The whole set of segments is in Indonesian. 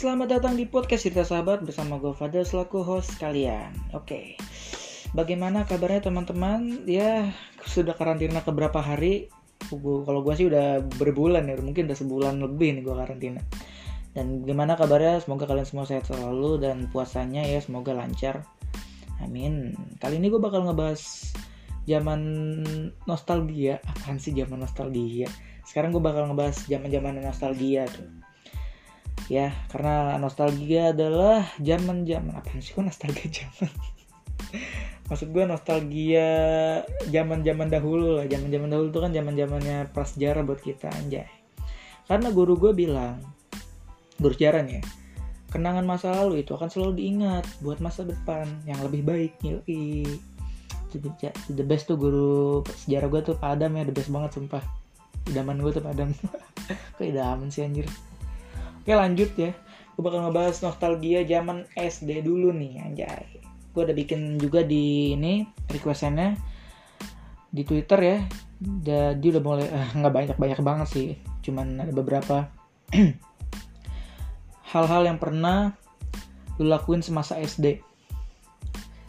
Selamat datang di podcast cerita sahabat bersama gue Fadil selaku host kalian. Oke, bagaimana kabarnya teman-teman? Ya sudah karantina ke berapa hari? Kalau gue sih udah berbulan ya, mungkin udah sebulan lebih nih gue karantina. Dan gimana kabarnya? Semoga kalian semua sehat selalu dan puasanya ya semoga lancar. Amin. Kali ini gue bakal ngebahas zaman nostalgia. Apaan sih zaman nostalgia? Sekarang gue bakal ngebahas zaman-zaman nostalgia tuh ya karena nostalgia adalah zaman zaman. Apa sih kok nostalgia zaman? Maksud gue nostalgia zaman zaman dahulu lah. Zaman zaman dahulu tuh kan zaman zamannya prasejarah buat kita anjay. Karena guru gue bilang guru sejarah nih ya kenangan masa lalu itu akan selalu diingat buat masa depan yang lebih baik yoi. The best tuh guru sejarah gue tuh Pak Adam ya the best banget sumpah. Idaman gue tuh Pak Adam. Kok idaman sih anjir Oke lanjut ya. Gue bakal ngebahas nostalgia zaman SD dulu nih anjay. Gue udah bikin juga di ini requestannya di Twitter ya. Jadi udah mulai eh, nggak banyak banyak banget sih. Cuman ada beberapa hal-hal yang pernah lu lakuin semasa SD.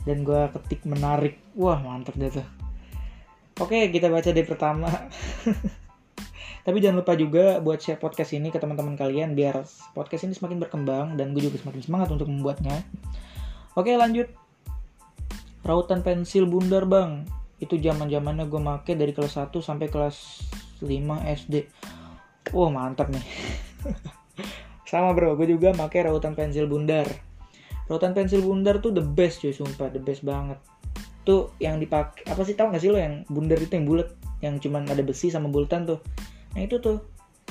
Dan gue ketik menarik. Wah mantep deh tuh. Oke kita baca dari pertama. Tapi jangan lupa juga buat share podcast ini ke teman-teman kalian biar podcast ini semakin berkembang dan gue juga semakin semangat untuk membuatnya. Oke lanjut. Rautan pensil bundar bang. Itu zaman zamannya gue make dari kelas 1 sampai kelas 5 SD. Wah mantap nih. Sama bro, gue juga make rautan pensil bundar. Rautan pensil bundar tuh the best cuy, sumpah the best banget. Tuh yang dipakai apa sih tau gak sih lo yang bundar itu yang bulat, yang cuman ada besi sama bulatan tuh nah itu tuh.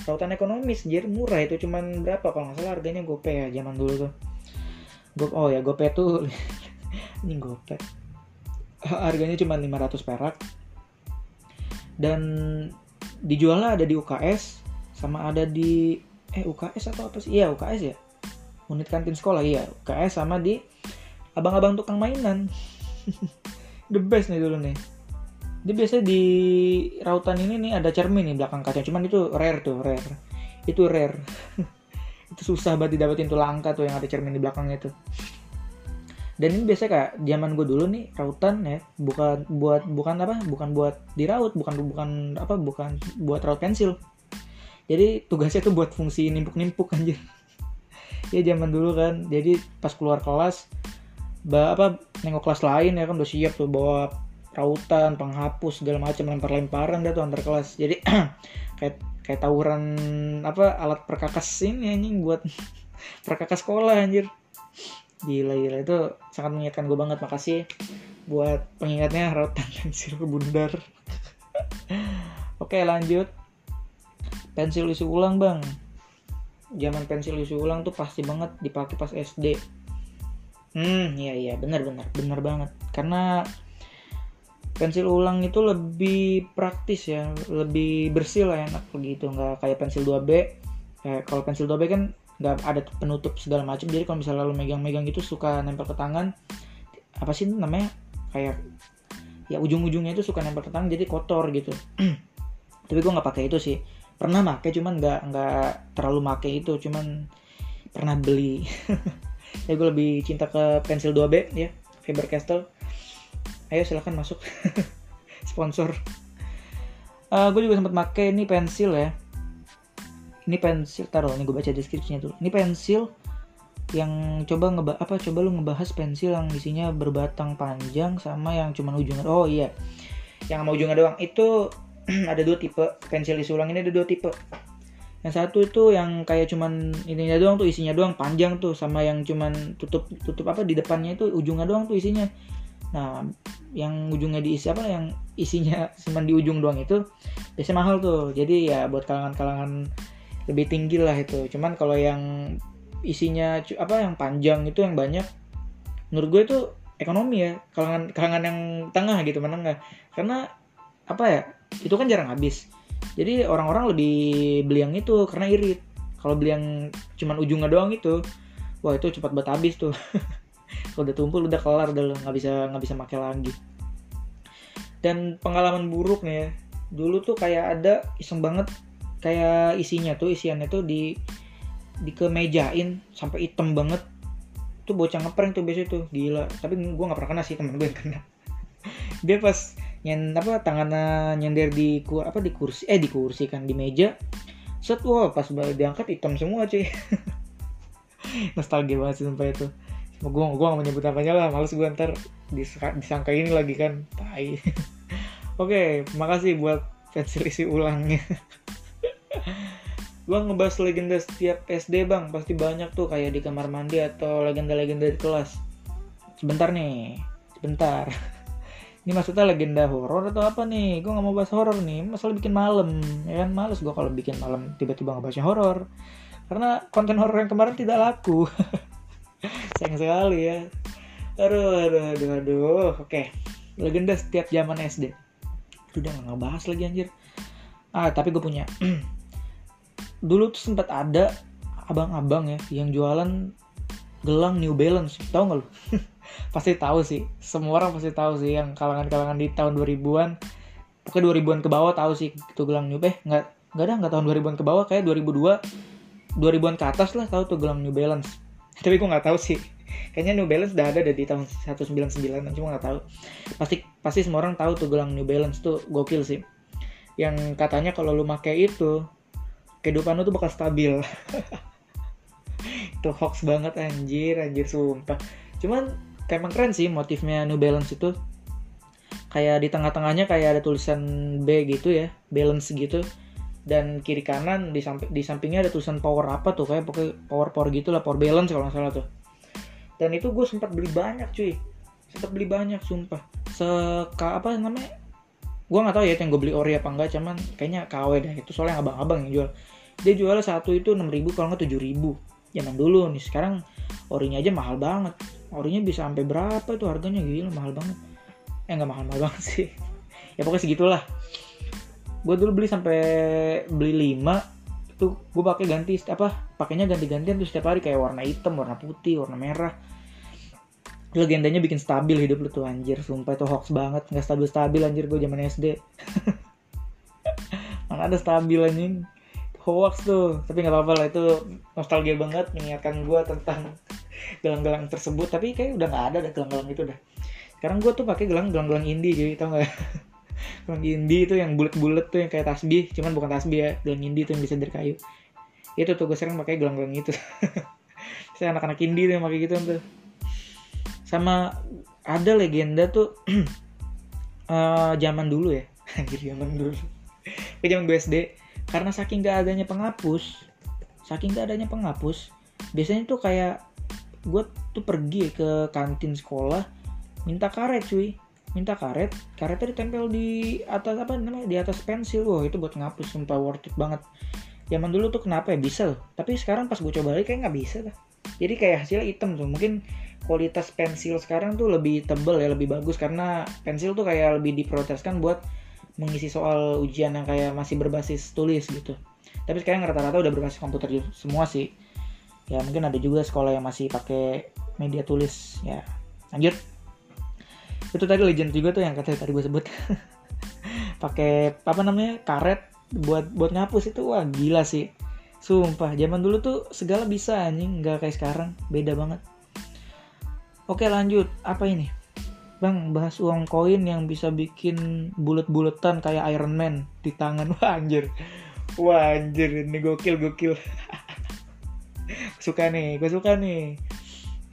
Tautan ekonomis jadi murah itu cuman berapa? Kalau nggak salah harganya gope ya zaman dulu tuh. Go, oh ya gope tuh ini gope harganya cuma 500 perak. Dan dijualnya ada di UKS sama ada di eh UKS atau apa sih? Iya UKS ya. Unit kantin sekolah iya. UKS sama di abang-abang tukang mainan. The best nih dulu nih dia biasa di rautan ini nih ada cermin nih belakang kaca. Cuman itu rare tuh rare. Itu rare. Itu susah banget didapetin tuh langka tuh yang ada cermin di belakangnya tuh. Dan ini biasa kayak zaman gue dulu nih rautan ya bukan buat bukan apa bukan buat diraut bukan bukan apa bukan buat raut pensil. Jadi tugasnya tuh buat fungsi nimpuk-nimpuk anjir. Ya zaman dulu kan. Jadi pas keluar kelas apa nengok kelas lain ya kan udah siap tuh bawa rautan, penghapus segala macam lempar-lemparan dah tuh antar kelas. Jadi kayak kayak tawuran apa alat perkakas ini anjing buat perkakas sekolah anjir. Gila gila itu sangat mengingatkan gue banget makasih buat pengingatnya rautan pensil bundar. Oke lanjut pensil isi ulang bang. Zaman pensil isi ulang tuh pasti banget dipakai pas SD. Hmm, iya iya, benar benar, benar banget. Karena pensil ulang itu lebih praktis ya lebih bersih lah enak begitu nggak kayak pensil 2B kayak kalau pensil 2B kan nggak ada penutup segala macam jadi kalau misalnya lo megang-megang gitu suka nempel ke tangan apa sih namanya? Kayak ya ujung-ujungnya itu suka nempel ke tangan jadi kotor gitu. Tapi gue nggak pakai itu sih. Pernah pakai cuman nggak nggak terlalu pakai itu. Cuman pernah beli. Ya gue lebih cinta ke pensil 2B ya. Faber Castell ayo silahkan masuk. Sponsor. Uh, gue juga sempat pakai ini pensil ya. Ini pensil taruh ini gue baca deskripsinya dulu. Ini pensil yang coba ngeba apa coba lu ngebahas pensil yang isinya berbatang panjang sama yang cuman ujungnya. Oh iya. Yang sama ujungnya doang. Itu ada dua tipe. Pensil isi ulang ini ada dua tipe. Yang satu itu yang kayak cuman ininya doang tuh isinya doang panjang tuh. Sama yang cuman tutup tutup apa di depannya itu ujungnya doang tuh isinya nah yang ujungnya diisi apa? Yang isinya cuma di ujung doang itu biasanya mahal tuh. Jadi ya buat kalangan-kalangan lebih tinggi lah itu. Cuman kalau yang isinya apa yang panjang itu yang banyak menurut gue itu ekonomi ya. Kalangan kalangan yang tengah gitu menengah. Karena apa ya? Itu kan jarang habis. Jadi orang-orang lebih beli yang itu karena irit. Kalau beli yang cuman ujungnya doang itu wah itu cepat banget habis tuh kalau udah tumpul udah kelar udah nggak bisa nggak bisa pakai lagi. Dan pengalaman buruk nih ya dulu tuh kayak ada iseng banget. Kayak isinya tuh isiannya tuh di di kemejain sampai hitam banget. Tuh bocah ngeprank tuh biasa tuh gila. Tapi gue nggak pernah kena sih temen gue yang kena. Dia pas nyen apa tangannya nyender di apa di kursi eh di kursi kan di meja. Set wah pas diangkat hitam semua cuy. Nostalgia banget sih sumpah itu gue gue gak menyebut apanya lah males gue ntar disangka, ini lagi kan tai. Oke makasih buat pensil isi ulangnya. Gue ngebahas legenda setiap SD bang. Pasti banyak tuh kayak di kamar mandi atau legenda-legenda di kelas. Sebentar nih sebentar. Ini maksudnya legenda horor atau apa nih? Gue nggak mau bahas horor nih masalah bikin malam ya kan? Males gue kalau bikin malam tiba-tiba ngebahasnya horor. Karena konten horor yang kemarin tidak laku sayang sekali ya. Aduh aduh aduh aduh. Oke legenda setiap zaman SD udah nggak ngebahas lagi anjir. Ah tapi gue punya. Dulu tuh sempat ada abang-abang ya yang jualan gelang New Balance. Tahu nggak lu? Pasti tahu sih. Semua orang pasti tahu sih yang kalangan-kalangan di tahun 2000-an pokoknya 2000-an ke bawah tahu sih itu gelang New eh nggak nggak ada nggak tahun 2000-an ke bawah kayak 2002 2000-an ke atas lah tahu tuh gelang New Balance tapi gue nggak tahu sih. Kayaknya New Balance udah ada dari tahun 199 cuma nggak tahu. Pasti pasti semua orang tahu tuh gelang New Balance tuh gokil sih. Yang katanya kalau lu pakai itu kehidupan lu tuh bakal stabil. Itu hoax banget anjir anjir sumpah. Cuman emang keren sih motifnya New Balance itu. Kayak di tengah-tengahnya kayak ada tulisan B gitu ya balance gitu dan kiri kanan di samping di sampingnya ada tulisan power apa tuh kayak pokoknya power power gitu lah power balance kalau nggak salah tuh. Dan itu gue sempat beli banyak cuy. Sempat beli banyak sumpah. Seka apa namanya? Gue nggak tahu ya yang gue beli ori apa enggak cuman kayaknya KW deh itu soalnya abang-abang yang jual. Dia jual satu itu enam ribu kalau nggak tujuh ribu. Zaman dulu nih sekarang orinya aja mahal banget. Orinya bisa sampai berapa tuh harganya? Gila mahal banget. Eh nggak mahal mahal banget sih. Ya pokoknya segitulah gue dulu beli sampai beli 5 itu gue pakai ganti apa pakainya ganti-gantian tuh setiap hari kayak warna hitam warna putih warna merah. Legendanya bikin stabil hidup lu tuh anjir sumpah itu hoax banget nggak stabil stabil anjir gue zaman SD mana ada stabil anjing. Hoax tuh tapi nggak apa-apa lah itu nostalgia banget mengingatkan gue tentang gelang-gelang tersebut. Tapi kayak udah nggak ada deh gelang-gelang itu dah sekarang gue tuh pakai gelang gelang indie jadi tau nggak gelang indie itu yang bulat-bulat tuh yang kayak tasbih cuman bukan tasbih ya gelang indie tuh yang bisa dari kayu. Itu tuh gue sering pakai gelang-gelang itu. Saya anak-anak indie tuh yang pakai gitu tuh. Sama ada legenda tuh uh, zaman dulu ya. Anjir zaman dulu. Ke zaman gue SD karena saking gak adanya penghapus saking gak adanya penghapus biasanya tuh kayak gue tuh pergi ke kantin sekolah minta karet cuy minta karet karetnya ditempel di atas apa namanya di atas pensil. Wah itu buat ngapus sumpah worth it banget. Zaman dulu tuh kenapa ya bisa loh. Tapi sekarang pas gue coba lagi kayak nggak bisa lah jadi kayak hasilnya hitam tuh. Mungkin kualitas pensil sekarang tuh lebih tebel ya lebih bagus. Karena pensil tuh kayak lebih diproteskan buat mengisi soal ujian yang kayak masih berbasis tulis gitu. Tapi sekarang rata-rata udah berbasis komputer semua sih. Ya mungkin ada juga sekolah yang masih pakai media tulis. Ya lanjut itu tadi legend juga tuh yang kata tadi gue sebut pakai apa namanya karet buat buat ngapus itu wah gila sih sumpah zaman dulu tuh segala bisa anjing nggak kayak sekarang beda banget Oke lanjut, apa ini? Bang, bahas uang koin yang bisa bikin bulet-buletan kayak Iron Man di tangan. Wah anjir. Wah anjir, ini gokil gokil. suka nih, gue suka nih.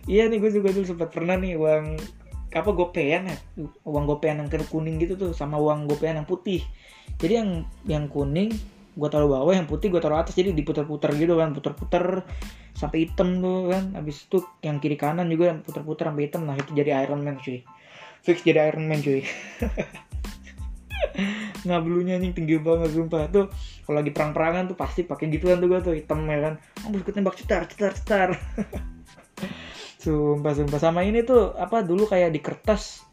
Iya nih gue juga dulu sempat pernah nih uang apa gopean ya? Uang gopean yang kuning gitu tuh sama uang gopean yang putih. Jadi yang yang kuning gue taruh bawah yang putih gue taruh atas. Jadi diputar-putar gitu kan putar-putar sampai hitam tuh kan. Habis itu yang kiri kanan juga yang putar-putar sampai hitam. Nah itu jadi Iron Man cuy. Fix jadi Iron Man cuy. Nggak bulunya anjing tinggi banget sumpah. Tuh kalau lagi perang-perangan tuh pasti pakai gituan tuh gue tuh hitam ya kan. Oh tembak cetar cetar cetar sumpah sumpah sama ini tuh apa dulu kayak di kertas.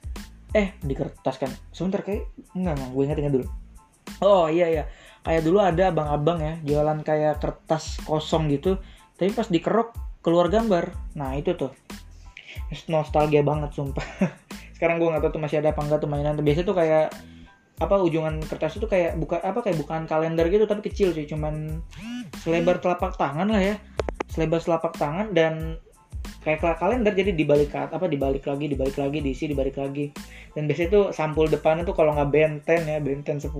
Eh di kertas kan? Sebentar kayak enggak enggak. Gue inget inget dulu. Oh iya iya. Kayak dulu ada abang-abang ya jualan kayak kertas kosong gitu. Tapi pas dikerok keluar gambar. Nah itu tuh. Nostalgia banget sumpah. Sekarang gue nggak tahu tuh masih ada apa enggak tuh mainan biasa tuh kayak apa ujungan kertas itu kayak buka apa kayak bukan kalender gitu tapi kecil sih. Cuman selebar telapak tangan lah ya. Selebar selapak tangan dan kayak kalender jadi dibalik apa dibalik lagi dibalik lagi diisi dibalik lagi. Dan biasanya tuh sampul depannya tuh kalau nggak benten ya benten 10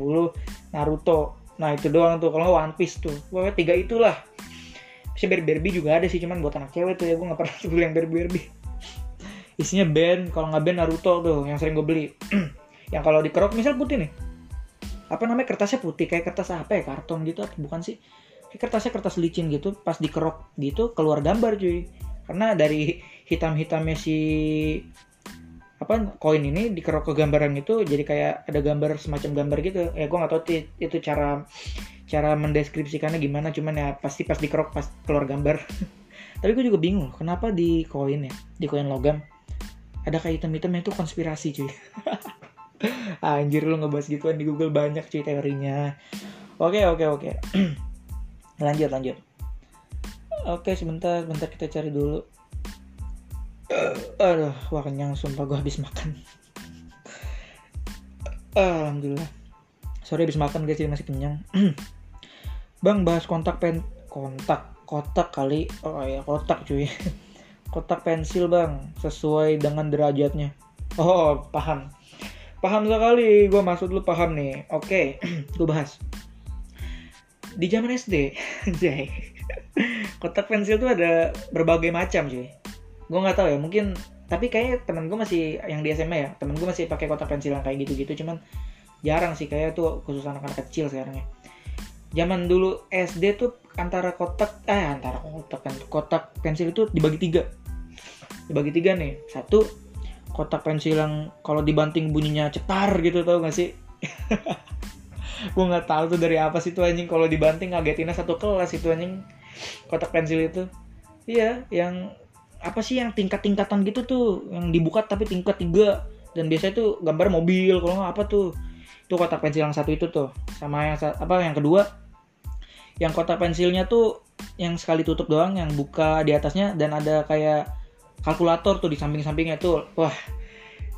Naruto. Nah itu doang tuh kalau One Piece tuh. Pokoknya tiga itulah. Bisa Barbie juga ada sih cuman buat anak cewek tuh ya gue nggak pernah beli yang Barbie isinya band kalau nggak band Naruto tuh yang sering gue beli. Yang kalau dikerok misal putih nih. Apa namanya kertasnya putih kayak kertas apa ya karton gitu bukan sih? Kertasnya kertas licin gitu pas dikerok gitu keluar gambar cuy karena dari hitam-hitamnya si apa koin ini dikerok ke gambaran itu jadi kayak ada gambar semacam gambar gitu. Ya gue nggak tahu itu cara cara mendeskripsikannya gimana cuman ya pasti pas dikerok pas keluar gambar. Tapi gue juga bingung kenapa di koin ya di koin logam ada kayak hitam-hitamnya? Itu konspirasi cuy. Anjir lu ngebahas gituan di Google banyak cuy teorinya. Oke oke oke. Lanjut lanjut Oke sebentar, sebentar kita cari dulu. aduh, wah kenyang sumpah gue habis makan. Alhamdulillah. Sorry habis makan guys, jadi masih kenyang. Bang bahas kontak pen kontak kotak kali. Oh ya kotak cuy. kotak pensil bang, sesuai dengan derajatnya. Oh paham. Paham sekali, gue maksud lu paham nih. Oke, gue bahas. Di zaman SD, Jay kotak pensil tuh ada berbagai macam sih gue nggak tahu ya mungkin tapi kayaknya temen gue masih yang di SMA ya temen gue masih pakai kotak pensil yang kayak gitu-gitu cuman jarang sih. Kayak tuh khusus anak-anak kecil sekarang ya. Zaman dulu SD tuh antara kotak eh antara kotak kan kotak pensil itu dibagi tiga. Dibagi tiga nih. Satu kotak pensil yang kalau dibanting bunyinya cetar gitu tau gak sih gue nggak tahu tuh dari apa sih tuh anjing. Kalau dibanting ngagetinnya satu kelas itu anjing. Kotak pensil itu. Iya yang apa sih yang tingkat-tingkatan gitu tuh. Yang dibuka tapi tingkat tiga. Dan biasanya tuh gambar mobil kalau nggak apa tuh. Itu kotak pensil yang satu itu tuh. Sama yang apa yang kedua. Yang kotak pensilnya tuh yang sekali tutup doang yang buka di atasnya. Dan ada kayak kalkulator tuh di samping-sampingnya tuh. Wah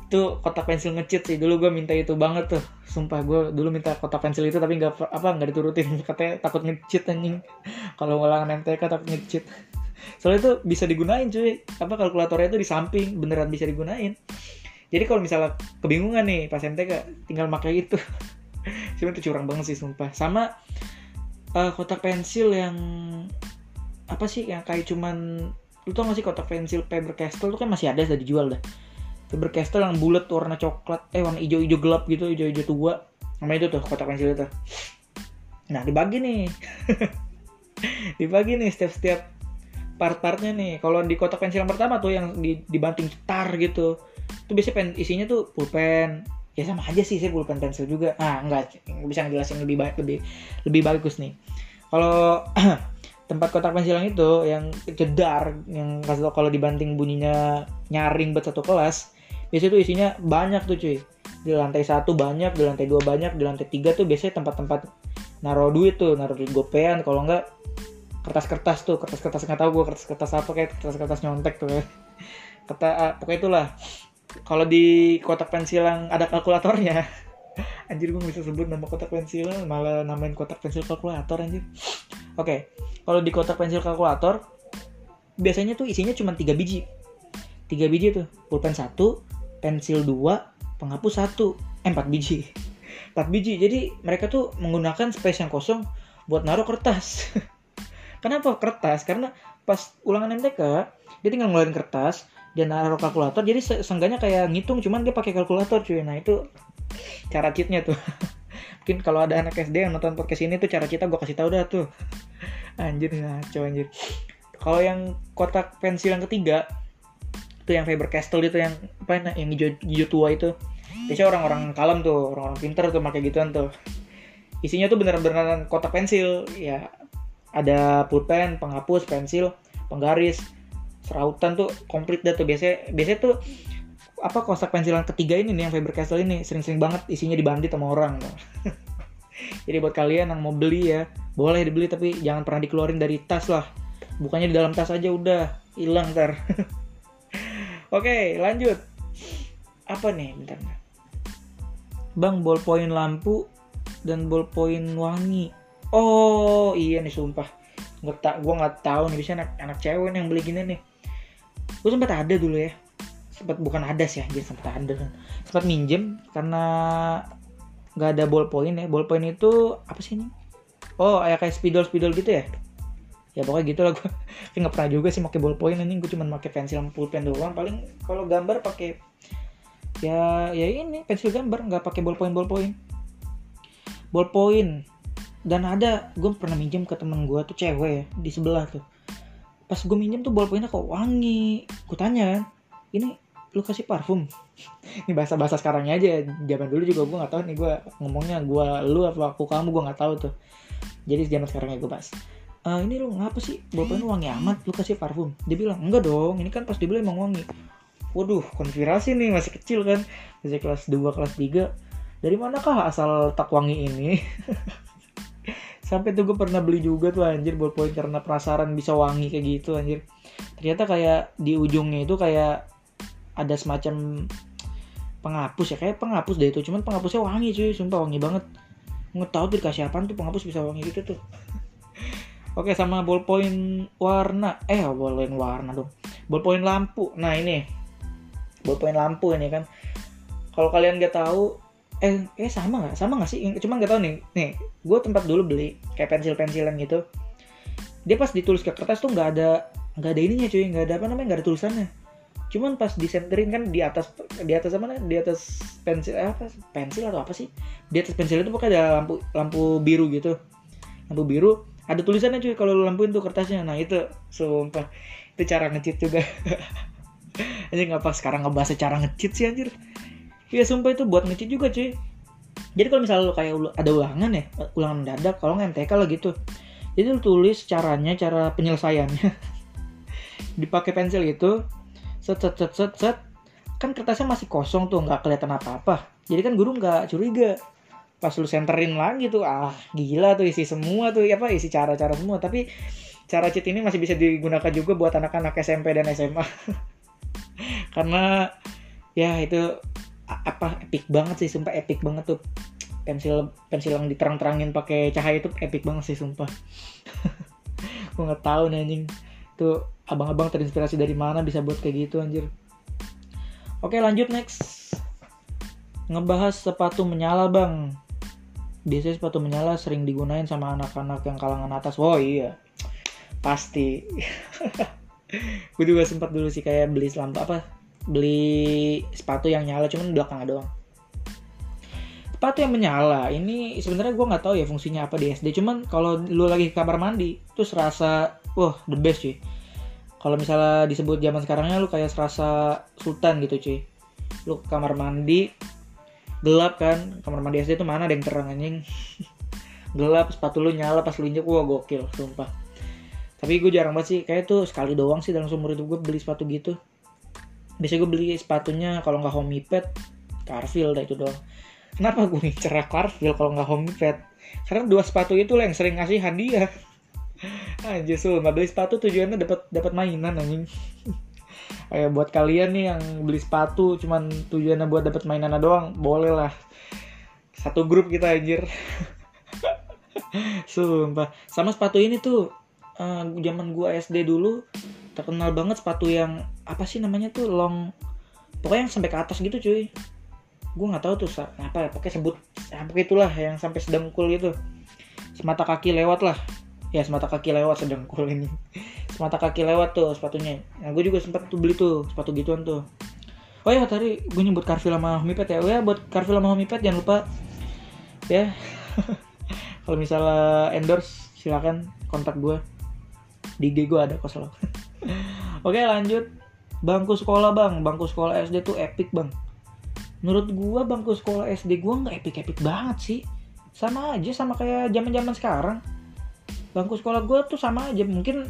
itu kotak pensil ngecit sih. Dulu gue minta itu banget tuh. Sumpah gue dulu minta kotak pensil itu tapi nggak apa nggak diturutin. Katanya takut ngecit anjing. Kalau ngulangan MTK takut ngecit. Soalnya itu bisa digunain cuy. Apa kalkulatornya itu di samping. Beneran bisa digunain. Jadi kalau misalnya kebingungan nih pas MTK tinggal pakai itu. Cuma itu curang banget sih sumpah. Sama uh, kotak pensil yang apa sih yang kayak cuman lu tau gak sih kotak pensil Faber Castell tuh kan masih ada sudah dijual dah Faber Castell yang bulat warna coklat. Eh warna hijau-hijau gelap gitu hijau-hijau tua. Nama itu tuh kotak pensil itu. Nah dibagi nih. Dibagi nih setiap-setiap part-partnya nih. Kalau di kotak pensil yang pertama tuh yang di, dibanting cetar gitu itu biasanya pen, isinya tuh pulpen. Ya sama aja sih saya pulpen pensil juga. Ah enggak bisa ngejelasin lebih baik lebih lebih bagus nih. Kalau tempat kotak pensil yang itu yang jedar yang kalau dibanting bunyinya nyaring buat satu kelas di situ isinya banyak tuh cuy. Di lantai satu banyak di lantai dua banyak di lantai tiga tuh biasanya tempat-tempat naruh duit tuh naruh duit gopean. Kalau enggak kertas-kertas tuh. Kertas-kertas nggak tahu gue kertas-kertas apa kayak kertas-kertas nyontek tuh ya kata ah, pokoknya itulah. Kalau di kotak pensil yang ada kalkulatornya anjir gue bisa sebut nama kotak pensil malah namain kotak pensil kalkulator anjir. Oke kalau di kotak pensil kalkulator biasanya tuh isinya cuma tiga biji. Tiga biji tuh pulpen satu pensil 2, penghapus 1, eh 4 biji. 4 biji. Jadi mereka tuh menggunakan space yang kosong buat naruh kertas. Kenapa kertas? Karena pas ulangan MTK, dia tinggal ngeluarin kertas, dia naruh kalkulator, jadi seenggaknya kayak ngitung, cuman dia pakai kalkulator cuy. Nah itu cara cheatnya tuh. Mungkin kalau ada anak SD yang nonton podcast ini tuh cara kita gue kasih tau dah tuh. Anjir ngaco anjir. Kalau yang kotak pensil yang ketiga, itu yang Faber Castell itu yang apa yang hijau, hijau tua itu. Biasanya orang-orang kalem tuh orang-orang pinter tuh pakai gituan tuh. Isinya tuh bener-bener kotak pensil. Ya ada pulpen penghapus pensil penggaris serautan tuh komplit dah tuh. Biasanya biasanya tuh apa kotak pensil yang ketiga ini nih yang Faber Castell ini sering-sering banget isinya dibandit sama orang. Jadi buat kalian yang mau beli ya boleh dibeli tapi jangan pernah dikeluarin dari tas lah. Bukannya di dalam tas aja udah hilang ntar Oke, lanjut. Apa nih? Bentar. Bang, ballpoint lampu dan ballpoint wangi. Oh, iya nih sumpah. nggak tak gue nggak tahu nih bisa anak anak cewek yang beli gini nih gue sempat ada dulu ya sempat bukan ada sih ya sempat ada sempat minjem karena nggak ada ballpoint ya ballpoint itu apa sih ini oh kayak kayak spidol spidol gitu ya ya pokoknya gitu lah gue nggak pernah juga sih pakai ballpoint ini gue cuma pakai pensil sama pulpen doang. Paling kalau gambar pakai ya ya ini pensil gambar. Nggak pakai ballpoint ballpoint ballpoint dan ada gue pernah minjem ke temen gue tuh cewek ya di sebelah tuh. Pas gue minjem tuh ballpointnya kok wangi. Gue tanya ini lu kasih parfum? Ini bahasa bahasa sekarangnya aja. Zaman dulu juga gue nggak tahu nih gue ngomongnya gue lu apa aku kamu gue nggak tahu tuh. Jadi zaman sekarangnya gue bahas e, ini lu ngapa sih? Ballpoint lu? Wangi amat. Lu kasih parfum. Dia bilang enggak dong. Ini kan pas dibeli emang wangi. Waduh konspirasi nih masih kecil kan? Masih kelas 2 kelas 3 dari manakah asal tak wangi ini? Sampai tuh gue pernah beli juga tuh anjir ballpoint karena penasaran bisa wangi kayak gitu anjir. Ternyata kayak di ujungnya itu kayak ada semacam penghapus ya kayak penghapus deh itu. Cuman penghapusnya wangi cuy sumpah wangi banget. Nggak tahu dikasih apaan tuh penghapus bisa wangi gitu tuh oke sama ballpoint warna. Eh ballpoint warna dong. Ballpoint lampu. Nah ini. Ballpoint lampu ini kan. Kalau kalian nggak tahu eh eh sama nggak? Sama nggak sih? Cuma nggak tahu nih. Nih gue tempat dulu beli kayak pensil pensilan gitu. Dia pas ditulis ke kertas tuh nggak ada nggak ada ininya cuy. Nggak ada apa namanya? Nggak ada tulisannya. Cuman pas disenterin kan di atas di atas apa nih di atas pensil eh, apa? Pensil atau apa sih? Di atas pensil itu pokoknya ada lampu lampu biru gitu. Lampu biru ada tulisannya cuy kalau lampuin tuh kertasnya nah itu sumpah itu cara ngecit juga anjir ngapa sekarang ngebahas cara ngecit sih anjir Iya sumpah itu buat ngecit juga cuy. Jadi kalau misalnya lo kayak ada ulangan ya, ulangan mendadak, kalau nggak MTK lah gitu. Jadi lo tulis caranya, cara penyelesaiannya. Dipakai pensil gitu, set set set set set. Kan kertasnya masih kosong tuh, nggak kelihatan apa-apa. Jadi kan guru nggak curiga. Pas lu senterin lagi tuh, ah gila tuh isi semua tuh, apa isi cara-cara semua. Tapi cara cheat ini masih bisa digunakan juga buat anak-anak SMP dan SMA. Karena ya itu apa epic banget sih sumpah epic banget tuh. Pensil pensil yang diterang-terangin pakai cahaya itu epic banget sih sumpah. Gue nggak tahu nih tuh abang-abang terinspirasi dari mana bisa buat kayak gitu anjir. Oke lanjut next. Ngebahas sepatu menyala bang biasanya sepatu menyala sering digunain sama anak-anak yang kalangan atas. Oh iya. Pasti. Gue juga sempat dulu sih kayak beli lampu apa beli sepatu yang nyala cuman belakang doang. Sepatu yang menyala ini sebenarnya gue nggak tahu ya fungsinya apa di SD cuman kalau lu lagi ke kamar mandi tuh serasa wah the best cuy. Kalau misalnya disebut zaman sekarangnya lu kayak serasa sultan gitu cuy. Lu ke kamar mandi gelap kan kamar mandi SD itu mana ada yang terang anjing? Gelap sepatu lu nyala pas lu injek wah gokil sumpah. Tapi gue jarang banget sih kayak tuh sekali doang sih dalam seumur hidup gue beli sepatu gitu. Biasanya gue beli sepatunya kalau nggak homipad Carfield dah itu doang. Kenapa gue ngincer Carfield kalau nggak homipad karena dua sepatu itu lah yang sering ngasih hadiah. Anjir so nggak beli sepatu tujuannya dapat dapat mainan anjing kayak buat kalian nih yang beli sepatu cuman tujuannya buat dapat mainan doang boleh lah. Satu grup kita anjir. Sumpah. Sama sepatu ini tuh uh, zaman gua SD dulu terkenal banget sepatu yang apa sih namanya tuh long pokoknya yang sampai ke atas gitu cuy. Gue nggak tahu tuh apa ya pokoknya sebut ya, pokoknya itulah yang sampai sedengkul gitu. Semata kaki lewat lah. Ya semata kaki lewat sedengkul ini semata kaki lewat tuh sepatunya. Nah gue juga sempat tuh beli tuh sepatu gituan tuh. Oh ya tadi gue nyebut Carville sama Homipet ya. Oh ya buat Carville sama Homipet jangan lupa. Ya. Kalau misalnya endorse silakan kontak gue di IG gue ada kos lo Oke lanjut. Bangku sekolah bang. Bangku sekolah SD tuh epic bang. Menurut gua bangku sekolah SD gua nggak epic-epic banget sih. Sama aja sama kayak zaman zaman sekarang. Bangku sekolah gua tuh sama aja. Mungkin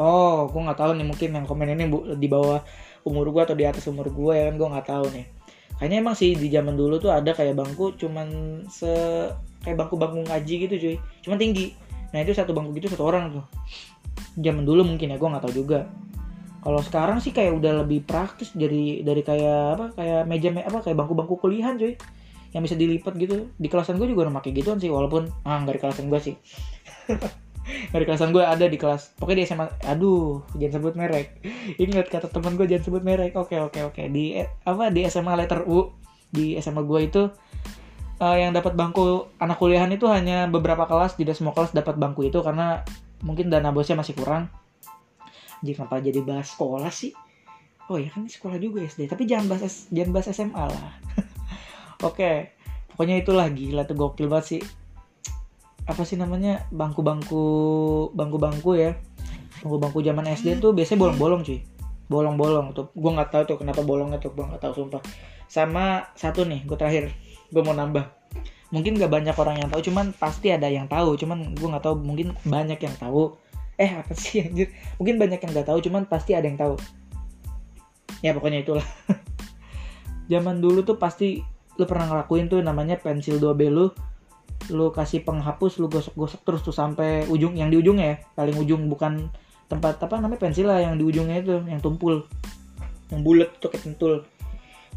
Oh gua nggak tahu nih mungkin yang komen ini di bawah umur gua atau di atas umur gua ya kan gua nggak tahu nih. Kayaknya emang sih di zaman dulu tuh ada kayak bangku cuman se kayak bangku-bangku ngaji gitu cuy. Cuman tinggi. Nah itu satu bangku gitu satu orang tuh. Zaman dulu mungkin ya gue nggak tahu juga. Kalau sekarang sih kayak udah lebih praktis dari dari kayak apa kayak meja me, apa kayak bangku-bangku kuliahan cuy. Yang bisa dilipat gitu. Di kelasan gue juga udah pakai gituan sih walaupun ah nggak di kelasan gue sih dari kelasan gue ada di kelas. Pokoknya di SMA aduh jangan sebut merek. Ingat kata teman gue jangan sebut merek. Oke oke oke. Di apa di SMA letter U di SMA gue itu uh, yang dapat bangku anak kuliahan itu hanya beberapa kelas tidak semua kelas dapat bangku itu karena mungkin dana bosnya masih kurang. Jadi kenapa jadi bahas sekolah sih? Oh ya kan sekolah juga SD tapi jangan bahas jangan bahas SMA lah. Oke pokoknya itulah gila tuh gokil banget sih apa sih namanya bangku-bangku bangku-bangku ya. Bangku-bangku zaman SD tuh biasanya bolong-bolong cuy. Bolong-bolong tuh. Gue nggak tahu tuh kenapa bolongnya tuh gue nggak tahu sumpah. Sama satu nih gue terakhir. Gue mau nambah. Mungkin gak banyak orang yang tahu cuman pasti ada yang tahu. Cuman gue nggak tahu mungkin banyak yang tahu. Eh apa sih anjir? Mungkin banyak yang nggak tahu cuman pasti ada yang tahu. Ya pokoknya itulah. Zaman dulu tuh pasti lu pernah ngelakuin tuh namanya pensil 2B lu lu kasih penghapus lu gosok-gosok terus tuh sampai ujung yang di ujungnya ya paling ujung bukan tempat apa namanya pensil lah yang di ujungnya itu yang tumpul. Yang bulat tuh kayak pentul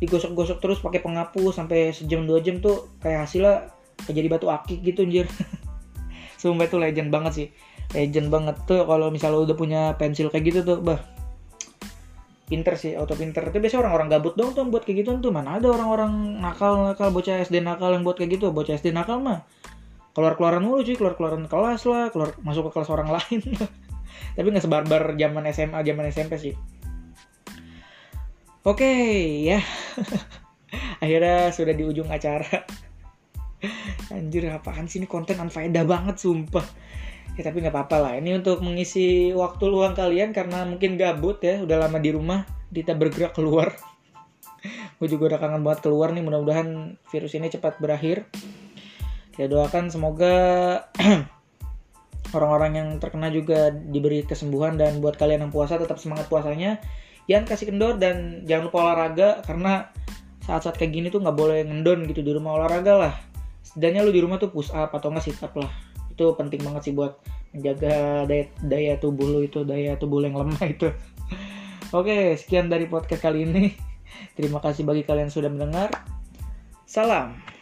digosok-gosok terus pakai penghapus sampai sejam dua jam tuh kayak hasilnya kayak jadi batu akik gitu anjir. Sumpah itu legend banget sih. Legend banget tuh kalau misalnya udah punya pensil kayak gitu tuh bah pinter sih auto pinter. Itu biasanya orang-orang gabut dong tuh buat kayak gitu tuh. Mana ada orang-orang nakal nakal bocah SD nakal yang buat kayak gitu. Bocah SD nakal mah keluar keluaran mulu cuy keluar keluaran kelas lah keluar masuk ke kelas orang lain tapi nggak sebarbar zaman SMA zaman SMP sih. Oke okay, ya. Akhirnya sudah di ujung acara. Anjir apaan sih ini konten unfaedah banget sumpah Ya tapi nggak apa-apa lah. Ini untuk mengisi waktu luang kalian Karena mungkin gabut ya. Udah lama di rumah Kita bergerak keluar. Gue juga udah kangen banget keluar nih. Mudah-mudahan virus ini cepat berakhir. Kita doakan semoga Orang-orang yang terkena juga diberi kesembuhan Dan buat kalian yang puasa tetap semangat puasanya. Jangan kasih kendor dan jangan lupa olahraga karena saat-saat kayak gini tuh nggak boleh ngendon gitu di rumah. Olahraga lah. Setidaknya lu di rumah tuh push up atau nggak sit up lah itu penting banget sih buat menjaga daya, daya tubuh lu itu daya tubuh lu yang lemah itu. Oke sekian dari podcast kali ini. Terima kasih bagi kalian yang sudah mendengar. Salam